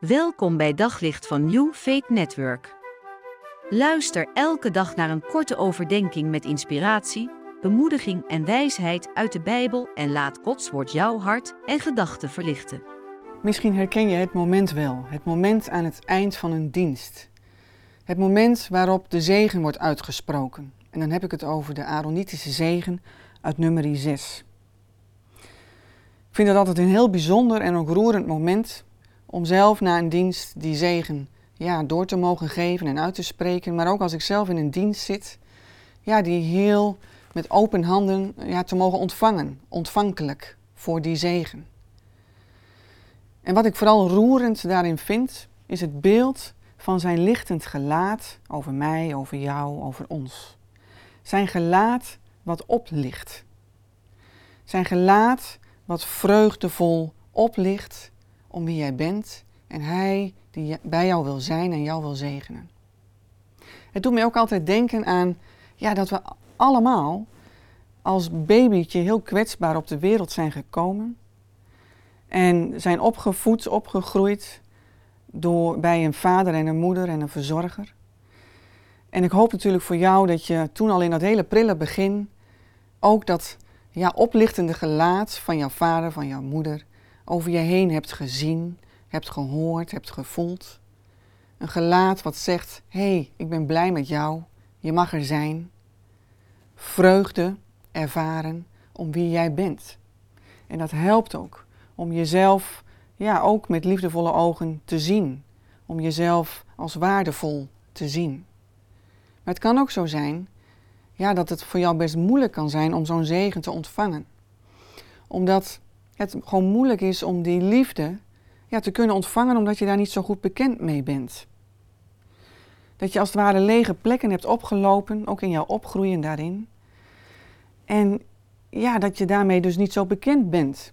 Welkom bij Daglicht van New Faith Network. Luister elke dag naar een korte overdenking met inspiratie, bemoediging en wijsheid uit de Bijbel en laat Gods woord jouw hart en gedachten verlichten. Misschien herken je het moment wel, het moment aan het eind van een dienst. Het moment waarop de zegen wordt uitgesproken. En dan heb ik het over de Aaronitische zegen uit nummer 6. Ik vind dat altijd een heel bijzonder en ook roerend moment om zelf na een dienst die zegen ja, door te mogen geven en uit te spreken. Maar ook als ik zelf in een dienst zit, ja, die heel met open handen ja, te mogen ontvangen, ontvankelijk voor die zegen. En wat ik vooral roerend daarin vind, is het beeld van zijn lichtend gelaat over mij, over jou, over ons. Zijn gelaat wat oplicht. Zijn gelaat wat vreugdevol oplicht om wie jij bent en Hij die bij jou wil zijn en jou wil zegenen. Het doet mij ook altijd denken aan ja, dat we allemaal als babytje heel kwetsbaar op de wereld zijn gekomen en zijn opgevoed, opgegroeid door, bij een vader en een moeder en een verzorger. En ik hoop natuurlijk voor jou dat je toen al in dat hele prille begin ook dat ja, oplichtende gelaat van jouw vader, van jouw moeder, over je heen hebt gezien, hebt gehoord, hebt gevoeld. Een gelaat wat zegt: Hé, hey, ik ben blij met jou, je mag er zijn. Vreugde ervaren om wie jij bent. En dat helpt ook om jezelf ja, ook met liefdevolle ogen te zien. Om jezelf als waardevol te zien. Maar het kan ook zo zijn ja, dat het voor jou best moeilijk kan zijn om zo'n zegen te ontvangen. Omdat het gewoon moeilijk is om die liefde ja, te kunnen ontvangen omdat je daar niet zo goed bekend mee bent. Dat je als het ware lege plekken hebt opgelopen, ook in jouw opgroeien daarin. En ja, dat je daarmee dus niet zo bekend bent.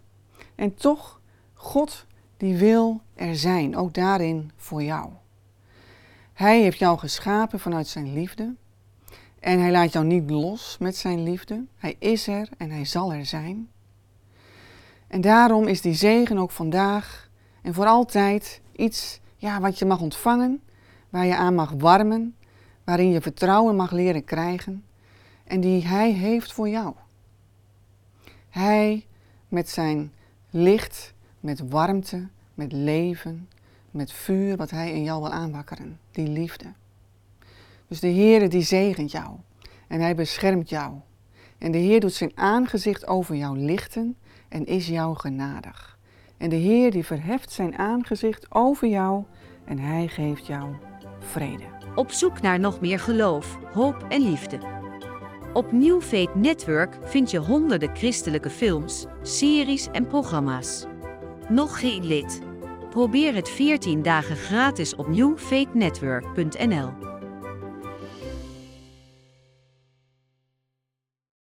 En toch, God die wil er zijn, ook daarin voor jou. Hij heeft jou geschapen vanuit zijn liefde. En hij laat jou niet los met zijn liefde. Hij is er en hij zal er zijn. En daarom is die zegen ook vandaag en voor altijd iets ja, wat je mag ontvangen, waar je aan mag warmen, waarin je vertrouwen mag leren krijgen en die Hij heeft voor jou. Hij met zijn licht, met warmte, met leven, met vuur wat Hij in jou wil aanwakkeren, die liefde. Dus de Heere die zegent jou en Hij beschermt jou. En de Heer doet zijn aangezicht over jou lichten en is jou genadig. En de Heer die verheft zijn aangezicht over jou en hij geeft jou vrede. Op zoek naar nog meer geloof, hoop en liefde. Op New Faith Network vind je honderden christelijke films, series en programma's. Nog geen lid? Probeer het 14 dagen gratis op newfaithnetwork.nl.